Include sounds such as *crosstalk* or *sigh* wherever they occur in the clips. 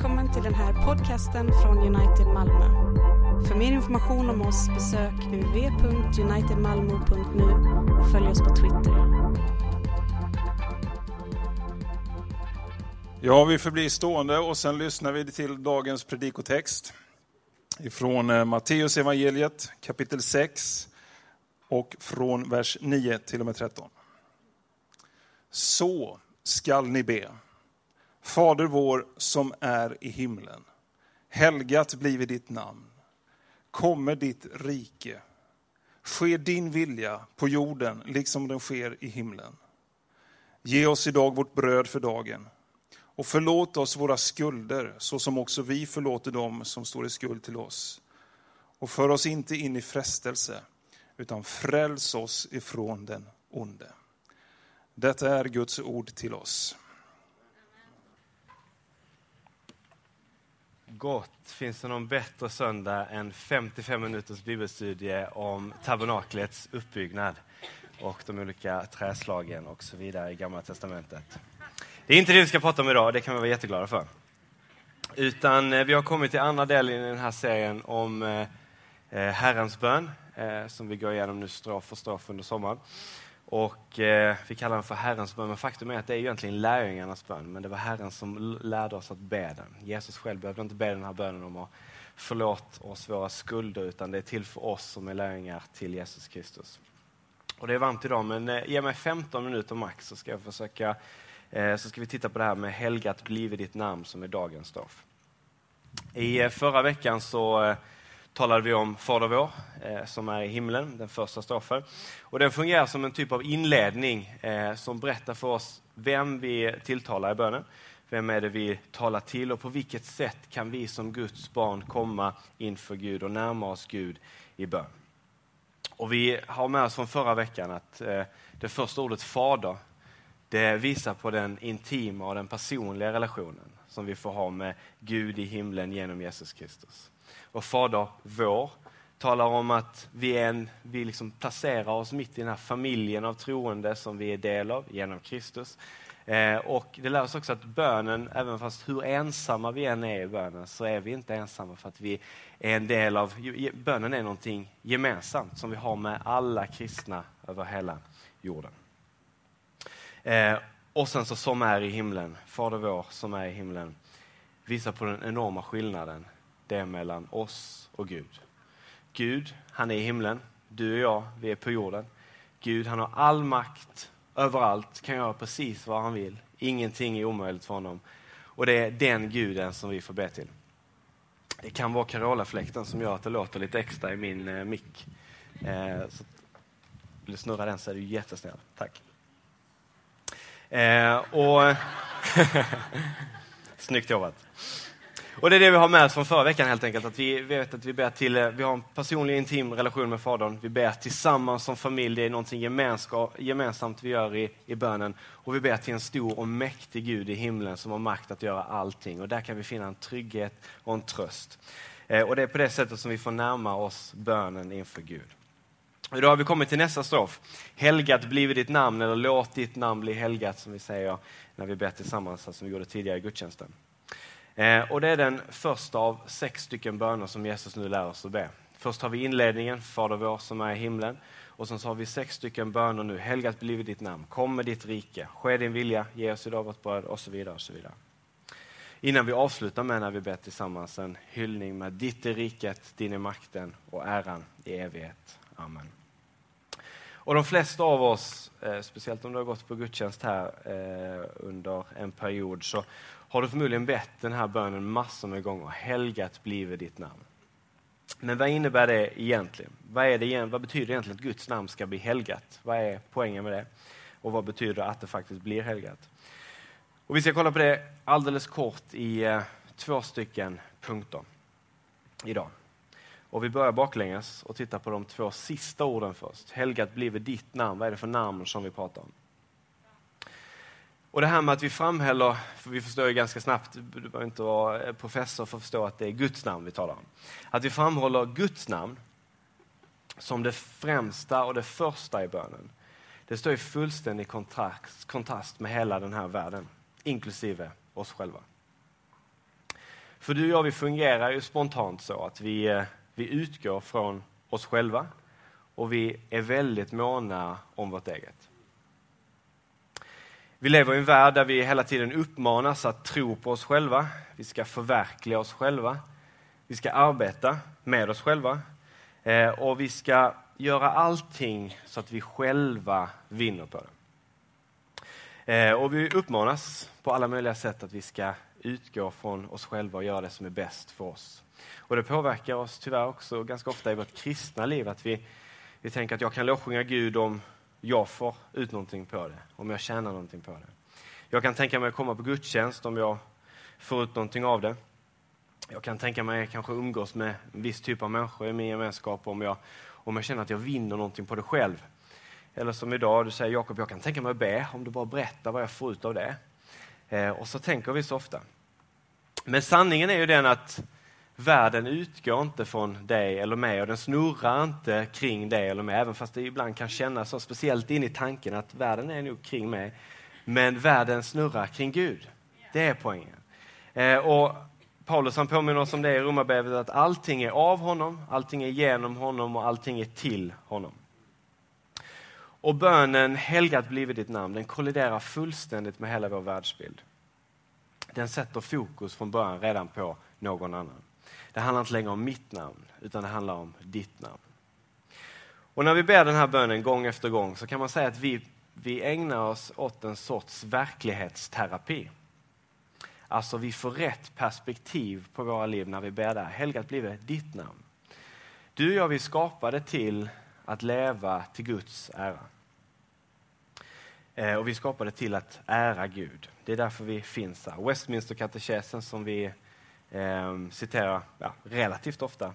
Välkommen till den här podcasten från United Malmö. För mer information om oss besök uv.unitedmalmo.nu och följ oss på Twitter. Ja, vi förblir stående och sen lyssnar vi till dagens predikotext ifrån eh, Matteus evangeliet kapitel 6 och från vers 9 till och med 13. Så skall ni be. Fader vår som är i himlen. Helgat blive ditt namn. Kommer ditt rike. Ske din vilja på jorden liksom den sker i himlen. Ge oss idag vårt bröd för dagen. Och förlåt oss våra skulder, så som också vi förlåter dem som står i skuld till oss. Och för oss inte in i frestelse, utan fräls oss ifrån den onde. Detta är Guds ord till oss. Gott. Finns det någon bättre söndag än 55 minuters bibelstudie om tabernaklets uppbyggnad och de olika träslagen och så vidare i Gamla Testamentet? Det är inte det vi ska prata om idag, det kan vi vara jätteglada för. Utan eh, vi har kommit till andra delen i den här serien om eh, eh, Herrens bön, som vi går igenom nu strof för strof under sommaren. Och eh, Vi kallar den för Herrens bön, men faktum är att det är egentligen lärjungarnas bön. Men det var Herren som lärde oss att be den. Jesus själv behövde inte be den här bönen om att förlåt oss våra skulder, utan det är till för oss som är lärjungar till Jesus Kristus. Och Det är varmt idag, men eh, ge mig 15 minuter max så ska jag försöka eh, så ska vi titta på det här med helgat blive ditt namn som är dagens stoff. I eh, förra veckan så eh, talade vi om Fader vår, eh, som är i himlen, den första strofen. Och den fungerar som en typ av inledning eh, som berättar för oss vem vi tilltalar i bönen. Vem är det vi talar till och på vilket sätt kan vi som Guds barn komma inför Gud och närma oss Gud i bön. Och vi har med oss från förra veckan att eh, det första ordet Fader, det visar på den intima och den personliga relationen som vi får ha med Gud i himlen genom Jesus Kristus och Fader vår talar om att vi, är en, vi liksom placerar oss mitt i den här familjen av troende som vi är del av genom Kristus. Eh, och Det lär oss också att bönen, även fast hur ensamma vi än är i bönen, så är vi inte ensamma för att vi är en del av... Bönen är någonting gemensamt som vi har med alla kristna över hela jorden. Eh, och sen så som är i himlen, Fader vår som är i himlen, visar på den enorma skillnaden det är mellan oss och Gud. Gud, han är i himlen. Du och jag, vi är på jorden. Gud, han har all makt överallt, kan göra precis vad han vill. Ingenting är omöjligt för honom. Och det är den guden som vi får be till. Det kan vara Carola-fläkten som gör att det låter lite extra i min eh, mick. Eh, så vill du snurra den så är du jättesnäll. Tack. Eh, och *laughs* Snyggt jobbat. Och det är det vi har med oss från förra veckan helt enkelt. Att vi vet att vi ber till, eh, vi har en personlig intim relation med Fadern. Vi ber tillsammans som familj. Det är någonting gemensamt vi gör i, i bönen. Och vi ber till en stor och mäktig Gud i himlen som har makt att göra allting. Och där kan vi finna en trygghet och en tröst. Eh, och det är på det sättet som vi får närma oss bönen inför Gud. Idag har vi kommit till nästa strof. Helgat blive ditt namn, eller låt ditt namn bli helgat som vi säger när vi ber tillsammans, som vi gjorde tidigare i gudstjänsten. Eh, och det är den första av sex stycken böner som Jesus nu lär oss att be. Först har vi inledningen, Fader vår som är i himlen. Och sen så har vi sex stycken böner nu. Helgat blive ditt namn, kom med ditt rike, ske din vilja, ge oss idag vårt bröd och så vidare. Och så vidare. Innan vi avslutar med när vi ber tillsammans en hyllning med ditt är riket, din är makten och äran i evighet. Amen. Och de flesta av oss, eh, speciellt om du har gått på gudstjänst här eh, under en period, så har du förmodligen bett den här bönen massor med gånger. Helgat blive ditt namn. Men vad innebär det egentligen? Vad, är det, vad betyder det egentligen att Guds namn ska bli helgat? Vad är poängen med det? Och vad betyder det att det faktiskt blir helgat? Och vi ska kolla på det alldeles kort i eh, två stycken punkter idag. Och vi börjar baklänges och tittar på de två sista orden först. Helgat blive ditt namn. Vad är det för namn som vi pratar om? Och det här med att vi framhäller, för vi förstår ju ganska snabbt, du behöver inte vara professor för att förstå att det är Guds namn vi talar om. Att vi framhåller Guds namn som det främsta och det första i bönen. Det står i fullständig kontrast, kontrast med hela den här världen, inklusive oss själva. För du och jag, vi fungerar ju spontant så att vi, eh, vi utgår från oss själva och vi är väldigt måna om vårt eget. Vi lever i en värld där vi hela tiden uppmanas att tro på oss själva. Vi ska förverkliga oss själva. Vi ska arbeta med oss själva. Eh, och vi ska göra allting så att vi själva vinner på det. Eh, och vi uppmanas på alla möjliga sätt att vi ska utgå från oss själva och göra det som är bäst för oss. Och det påverkar oss tyvärr också ganska ofta i vårt kristna liv att vi, vi tänker att jag kan lovsjunga Gud om jag får ut någonting på det, om jag tjänar någonting på det. Jag kan tänka mig att komma på gudstjänst om jag får ut någonting av det. Jag kan tänka mig kanske umgås med en viss typ av människor i min gemenskap om jag, om jag känner att jag vinner någonting på det själv. Eller som idag, du säger Jakob, jag kan tänka mig att be om du bara berättar vad jag får ut av det. Eh, och så tänker vi så ofta. Men sanningen är ju den att världen utgår inte från dig eller mig och den snurrar inte kring dig eller mig, även fast det ibland kan kännas så speciellt in i tanken att världen är nog kring mig. Men världen snurrar kring Gud. Det är poängen. Eh, och Paulus han påminner oss om det i Romarbrevet att allting är av honom, allting är genom honom och allting är till honom. Och bönen helgat blive ditt namn, den kolliderar fullständigt med hela vår världsbild. Den sätter fokus från början redan på någon annan. Det handlar inte längre om mitt namn, utan det handlar om ditt namn. Och när vi ber den här bönen gång efter gång så kan man säga att vi, vi ägnar oss åt en sorts verklighetsterapi. Alltså vi får rätt perspektiv på våra liv när vi ber där. Helgat blive ditt namn. Du och jag, vi skapade till att leva till Guds ära. Eh, och vi skapade till att ära Gud. Det är därför vi finns här. Westminster-katekesen som vi eh, citerar ja, relativt ofta.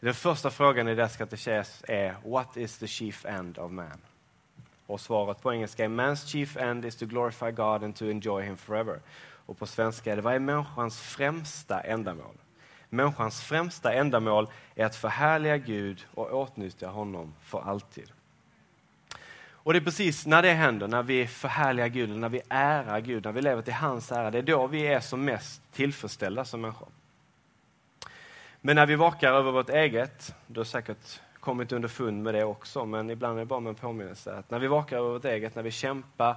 Den första frågan i deras katekes är What is the chief end of man? Och svaret på engelska är Man's chief end is to glorify God and to enjoy him forever. Och på svenska är det Vad är människans främsta ändamål? Människans främsta ändamål är att förhärliga Gud och åtnyttja honom för alltid. Och det är precis när det händer, när vi förhärligar Gud, när vi ärar Gud, när vi lever till hans ära, det är då vi är som mest tillfredsställda som människor. Men när vi vakar över vårt eget, du har säkert kommit underfund med det också, men ibland är det bara med en påminnelse, att när vi vakar över vårt eget, när vi kämpar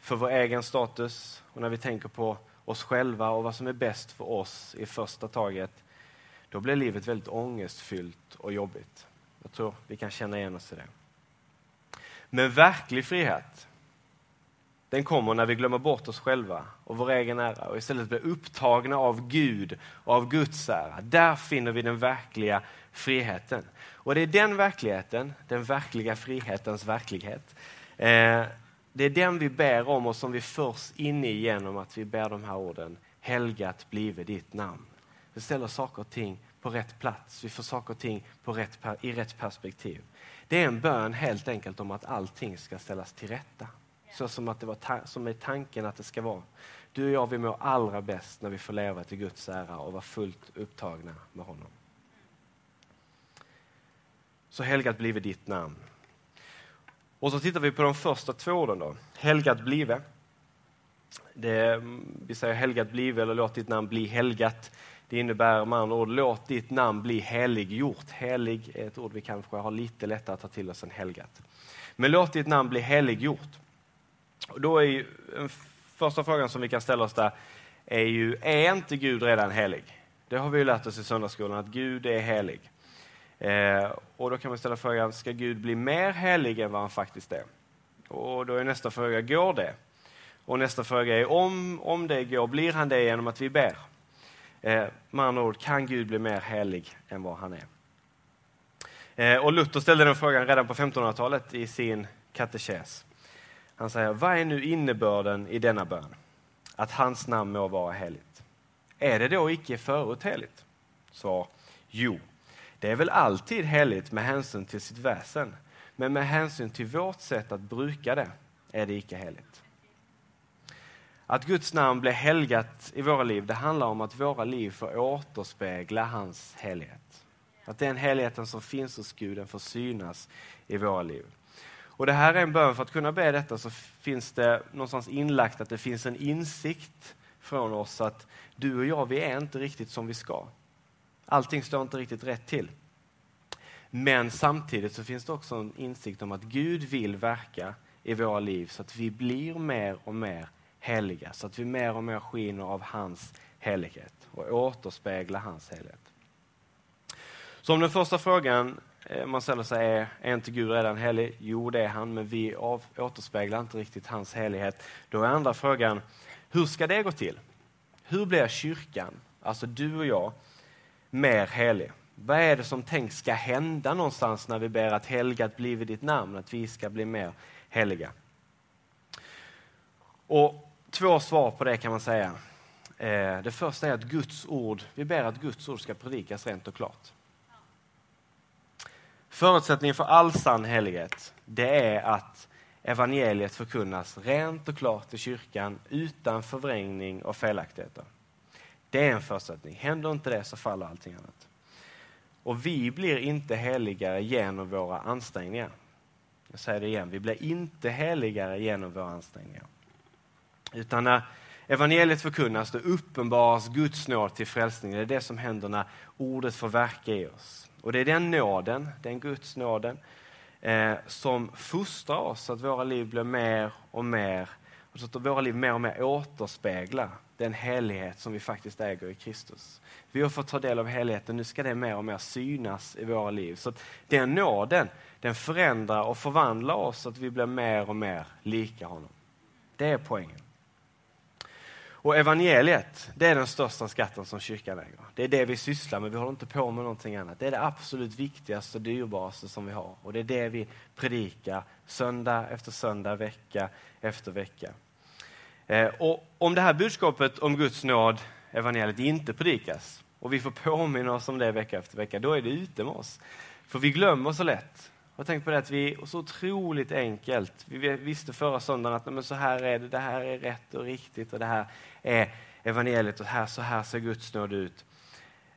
för vår egen status och när vi tänker på oss själva och vad som är bäst för oss i första taget, då blir livet väldigt ångestfyllt och jobbigt. Jag tror vi kan känna igen oss i det. Men verklig frihet, den kommer när vi glömmer bort oss själva och vår egen ära och istället blir upptagna av Gud och av Guds ära. Där finner vi den verkliga friheten. Och det är den verkligheten, den verkliga frihetens verklighet, eh, det är den vi ber om och som vi förs in i genom att vi ber de här orden. Helgat blive ditt namn. Vi ställer saker och ting på rätt plats. Vi får saker och ting på rätt, i rätt perspektiv. Det är en bön helt enkelt om att allting ska ställas till rätta. Så som, att det var som är tanken att det ska vara. Du och jag vi mår allra bäst när vi får leva till Guds ära och vara fullt upptagna med honom. Så helgat blive ditt namn. Och så tittar vi på de första två orden då. Helgat blive. Det, mm, vi säger helgat blive eller låt ditt namn bli helgat. Det innebär med andra ord, låt ditt namn bli heliggjort. Helig är ett ord vi kanske har lite lättare att ta till oss än helgat. Men låt ditt namn bli heliggjort. Och då är ju, första frågan som vi kan ställa oss där är ju, är inte Gud redan helig? Det har vi ju lärt oss i söndagsskolan, att Gud är helig. Eh, och då kan man ställa frågan, ska Gud bli mer helig än vad han faktiskt är? Och då är nästa fråga, går det? Och nästa fråga är, om, om det går, blir han det genom att vi ber? Eh, med andra ord, kan Gud bli mer helig än vad han är? Eh, och Luther ställde den frågan redan på 1500-talet i sin katekes. Han säger, vad är nu innebörden i denna bön? Att hans namn må vara heligt. Är det då icke förut heligt? Svar, jo, det är väl alltid heligt med hänsyn till sitt väsen, men med hänsyn till vårt sätt att bruka det är det icke heligt. Att Guds namn blir helgat i våra liv, det handlar om att våra liv får återspegla hans helighet. Att den helheten som finns hos Gud, den får synas i våra liv. Och Det här är en bön, för att kunna be detta så finns det någonstans inlagt att det finns en insikt från oss att du och jag, vi är inte riktigt som vi ska. Allting står inte riktigt rätt till. Men samtidigt så finns det också en insikt om att Gud vill verka i våra liv så att vi blir mer och mer heliga, så att vi mer och mer skiner av hans helighet och återspeglar hans helighet. Så om den första frågan eh, man ställer sig är, är inte Gud redan helig? Jo, det är han, men vi av, återspeglar inte riktigt hans helighet. Då är andra frågan, hur ska det gå till? Hur blir kyrkan, alltså du och jag, mer helig? Vad är det som tänks ska hända någonstans när vi ber att helgat blive ditt namn, att vi ska bli mer heliga? Och två svar på det kan man säga. Eh, det första är att Guds ord, vi ber att Guds ord ska predikas rent och klart. Förutsättningen för all sann helighet, det är att evangeliet förkunnas rent och klart i kyrkan utan förvrängning och felaktigheter. Det är en förutsättning. Händer inte det så faller allting annat. Och vi blir inte heligare genom våra ansträngningar. Jag säger det igen, vi blir inte heligare genom våra ansträngningar. Utan när evangeliet förkunnas, då uppenbaras Guds nåd till frälsning. Det är det som händer när ordet får verka i oss. Och det är den nåden, den Guds nåden, eh, som fostrar oss så att våra liv blir mer och mer, så att våra liv mer och mer återspeglar den helighet som vi faktiskt äger i Kristus. Vi har fått ta del av heligheten, nu ska det mer och mer synas i våra liv. Så att den nåden, den förändrar och förvandlar oss så att vi blir mer och mer lika honom. Det är poängen. Och evangeliet, det är den största skatten som kyrkan äger. Det är det vi sysslar med, vi håller inte på med någonting annat. Det är det absolut viktigaste och dyrbaraste som vi har. Och det är det vi predikar söndag efter söndag, vecka efter vecka. Eh, och om det här budskapet om Guds nåd, evangeliet, inte predikas och vi får påminna oss om det vecka efter vecka, då är det ute med oss. För vi glömmer så lätt. Och tänk på det att vi så otroligt enkelt, vi visste förra söndagen att men så här är det, det här är rätt och riktigt och det här är evangeliet och här, så här ser Guds nåd ut.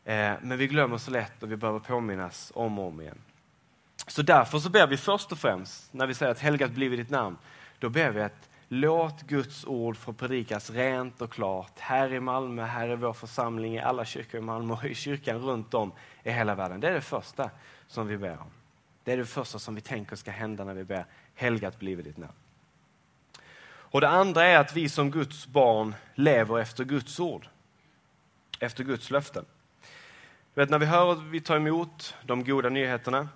Eh, men vi glömmer så lätt och vi behöver påminnas om och om igen. Så därför så ber vi först och främst, när vi säger att helgat blivit ditt namn, då ber vi att låt Guds ord få predikas rent och klart här i Malmö, här i vår församling, i alla kyrkor i Malmö och i kyrkan runt om i hela världen. Det är det första som vi ber om. Det är det första som vi tänker ska hända när vi ber helgat blive ditt namn. Och det andra är att vi som Guds barn lever efter Guds ord. Efter Guds löften. Vet, när vi hör att vi tar emot de goda nyheterna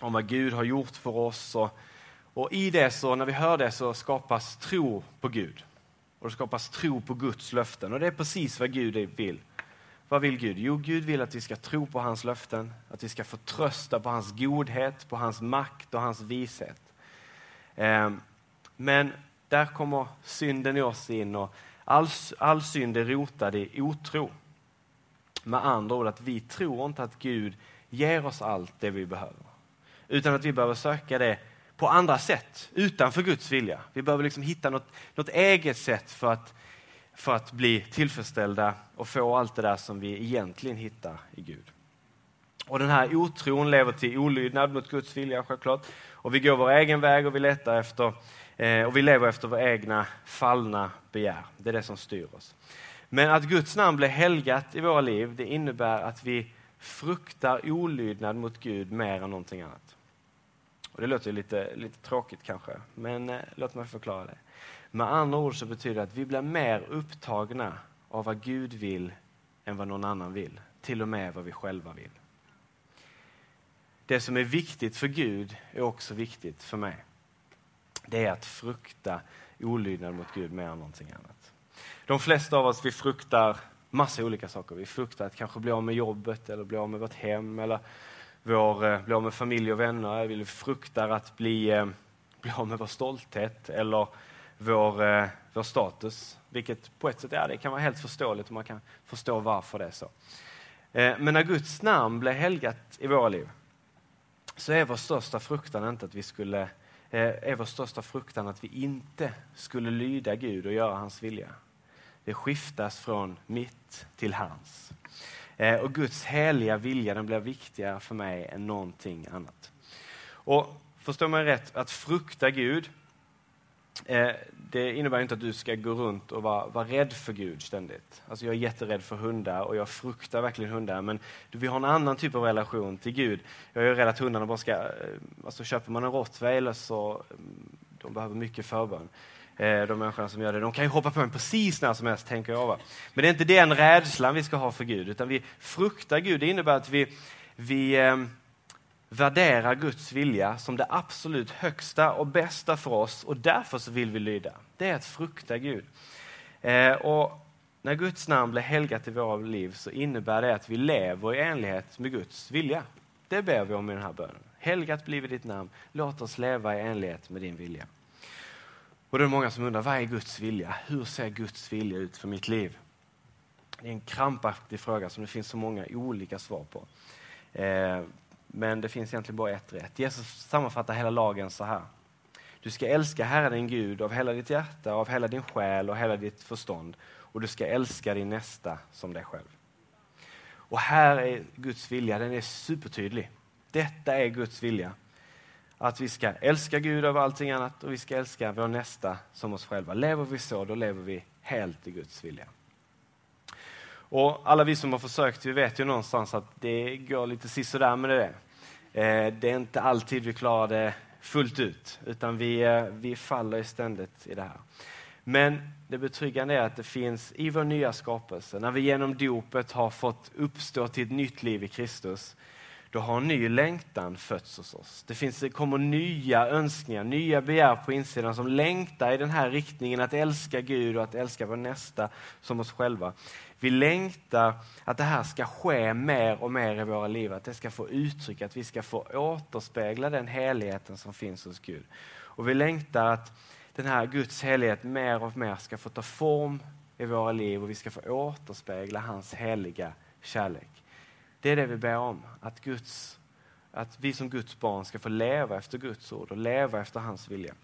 om vad Gud har gjort för oss och, och i det så, när vi hör det så skapas tro på Gud. Och det skapas tro på Guds löften och det är precis vad Gud vill. Vad vill Gud? Jo, Gud vill att vi ska tro på hans löften, att vi ska förtrösta på hans godhet, på hans makt och hans vishet. Ehm, men där kommer synden i oss in och all, all synd är rotad i otro. Med andra ord att vi tror inte att Gud ger oss allt det vi behöver. Utan att vi behöver söka det på andra sätt, utanför Guds vilja. Vi behöver liksom hitta något, något eget sätt för att, för att bli tillfredsställda och få allt det där som vi egentligen hittar i Gud. Och den här otron lever till olydnad mot Guds vilja självklart. Och vi går vår egen väg och vi letar efter Eh, och vi lever efter våra egna fallna begär. Det är det som styr oss. Men att Guds namn blir helgat i våra liv, det innebär att vi fruktar olydnad mot Gud mer än någonting annat. Och Det låter lite, lite tråkigt kanske, men eh, låt mig förklara det. Med andra ord så betyder det att vi blir mer upptagna av vad Gud vill än vad någon annan vill. Till och med vad vi själva vill. Det som är viktigt för Gud är också viktigt för mig det är att frukta olydnad mot Gud mer än någonting annat. De flesta av oss vi fruktar massa olika saker. Vi fruktar att kanske bli av med jobbet eller bli av med vårt hem eller vår, eh, bli av med familj och vänner. Vi fruktar att bli, eh, bli av med vår stolthet eller vår, eh, vår status. Vilket på ett sätt ja, det kan vara helt förståeligt och man kan förstå varför det är så. Men när Guds namn blir helgat i våra liv så är vår största fruktan inte att vi skulle är vår största fruktan att vi inte skulle lyda Gud och göra hans vilja. Det skiftas från mitt till hans. Eh, och Guds heliga vilja den blir viktigare för mig än någonting annat. Och Förstår man rätt, att frukta Gud, Eh, det innebär inte att du ska gå runt och vara, vara rädd för Gud ständigt. Alltså jag är jätterädd för hundar och jag fruktar verkligen hundar. Men vi har en annan typ av relation till Gud. Jag är rädd att hundarna bara ska... Eh, alltså köper man en rottweiler så mm, de behöver mycket förbön. Eh, de människorna som gör det, de kan ju hoppa på en precis när som helst, tänker jag. Va? Men det är inte den rädslan vi ska ha för Gud, utan vi fruktar Gud. Det innebär att vi, vi eh, värderar Guds vilja som det absolut högsta och bästa för oss och därför så vill vi lyda. Det är att frukta Gud. Eh, och när Guds namn blir helgat i våra liv så innebär det att vi lever i enlighet med Guds vilja. Det ber vi om i den här bönen. Helgat blive ditt namn, låt oss leva i enlighet med din vilja. Och det är många som undrar, vad är Guds vilja? Hur ser Guds vilja ut för mitt liv? Det är en krampaktig fråga som det finns så många olika svar på. Eh, men det finns egentligen bara ett rätt. Jesus sammanfattar hela lagen så här. Du ska älska Herren din Gud av hela ditt hjärta, av hela din själ och hela ditt förstånd. Och du ska älska din nästa som dig själv. Och här är Guds vilja, den är supertydlig. Detta är Guds vilja. Att vi ska älska Gud över allting annat och vi ska älska vår nästa som oss själva. Lever vi så, då lever vi helt i Guds vilja. Och alla vi som har försökt, vi vet ju någonstans att det går lite sisådär med det. Eh, det är inte alltid vi klarar det fullt ut, utan vi, eh, vi faller ständigt i det här. Men det betryggande är att det finns i vår nya skapelse, när vi genom dopet har fått uppstå till ett nytt liv i Kristus, då har en ny längtan fötts hos oss. Det, finns, det kommer nya önskningar, nya begär på insidan som längtar i den här riktningen att älska Gud och att älska vår nästa som oss själva. Vi längtar att det här ska ske mer och mer i våra liv, att det ska få uttryck, att vi ska få återspegla den heligheten som finns hos Gud. Och vi längtar att den här Guds helighet mer och mer ska få ta form i våra liv och vi ska få återspegla hans heliga kärlek. Det är det vi ber om, att, Guds, att vi som Guds barn ska få leva efter Guds ord och leva efter hans vilja.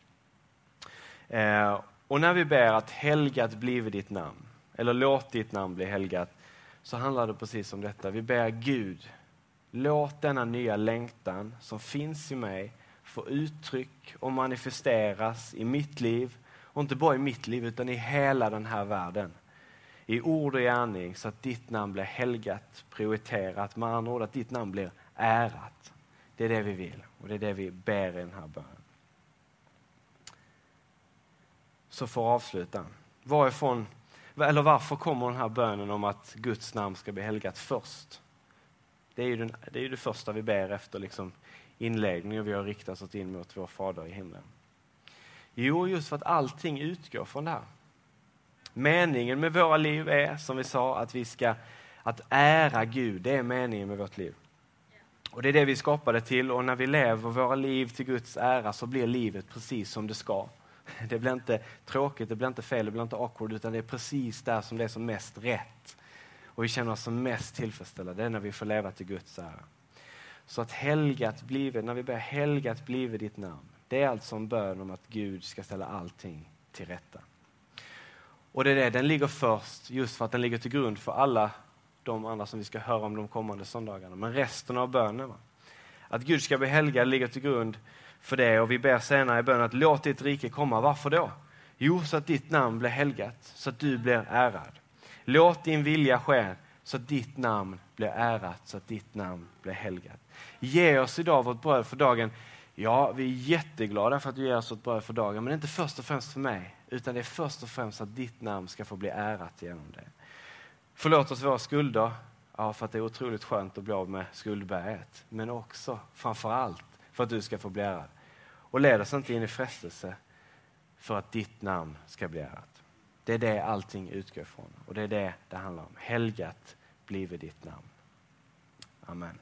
Eh, och när vi ber att helgat blive ditt namn, eller låt ditt namn bli helgat, så handlar det precis om detta. Vi ber Gud, låt denna nya längtan som finns i mig få uttryck och manifesteras i mitt liv, och inte bara i mitt liv utan i hela den här världen i ord och gärning så att ditt namn blir helgat, prioriterat, med andra ord att ditt namn blir ärat. Det är det vi vill och det är det vi ber i den här bönen. Så för att avsluta, varifrån, eller varför kommer den här bönen om att Guds namn ska bli helgat först? Det är ju, den, det, är ju det första vi ber efter liksom inledningen vi har riktat oss in mot vår Fader i himlen. Jo, just för att allting utgår från det här. Meningen med våra liv är, som vi sa, att vi ska att ära Gud. Det är meningen med vårt liv. Och Det är det vi skapade till och när vi lever våra liv till Guds ära så blir livet precis som det ska. *laughs* Det blir inte tråkigt, det blir inte fel, det blir inte awkward utan det är precis där som det är som mest rätt. Och vi känner oss som mest tillfredsställda, det är när vi får leva till Guds ära. Så att helgat blive, när vi ber helgat blive ditt namn, det är alltså en bön om att Gud ska ställa allting till rätta. Och det är det, den ligger först just för att den ligger till grund för alla de andra som vi ska höra om de kommande söndagarna. Men resten av bönen, va? att Gud ska bli helgad ligger till grund för det och vi ber senare i bönen att låt ditt rike komma. Varför då? Jo, så att ditt namn blir helgat, så att du blir ärad. Låt din vilja ske så att ditt namn blir ärat, så att ditt namn blir helgat. Ge oss idag vårt bröd för dagen. Ja, vi är jätteglada för att du ger oss vårt bröd för dagen, men inte först och främst för mig, utan det är först och främst att ditt namn ska få bli ärat genom det. Förlåt oss våra skulder, ja, för att det är otroligt skönt att bli av med skuldberget, men också, framför allt, för att du ska få bli ärad. Och led oss inte in i frestelse för att ditt namn ska bli ärat. Det är det allting utgår ifrån och det är det det handlar om. Helgat blive ditt namn. Amen.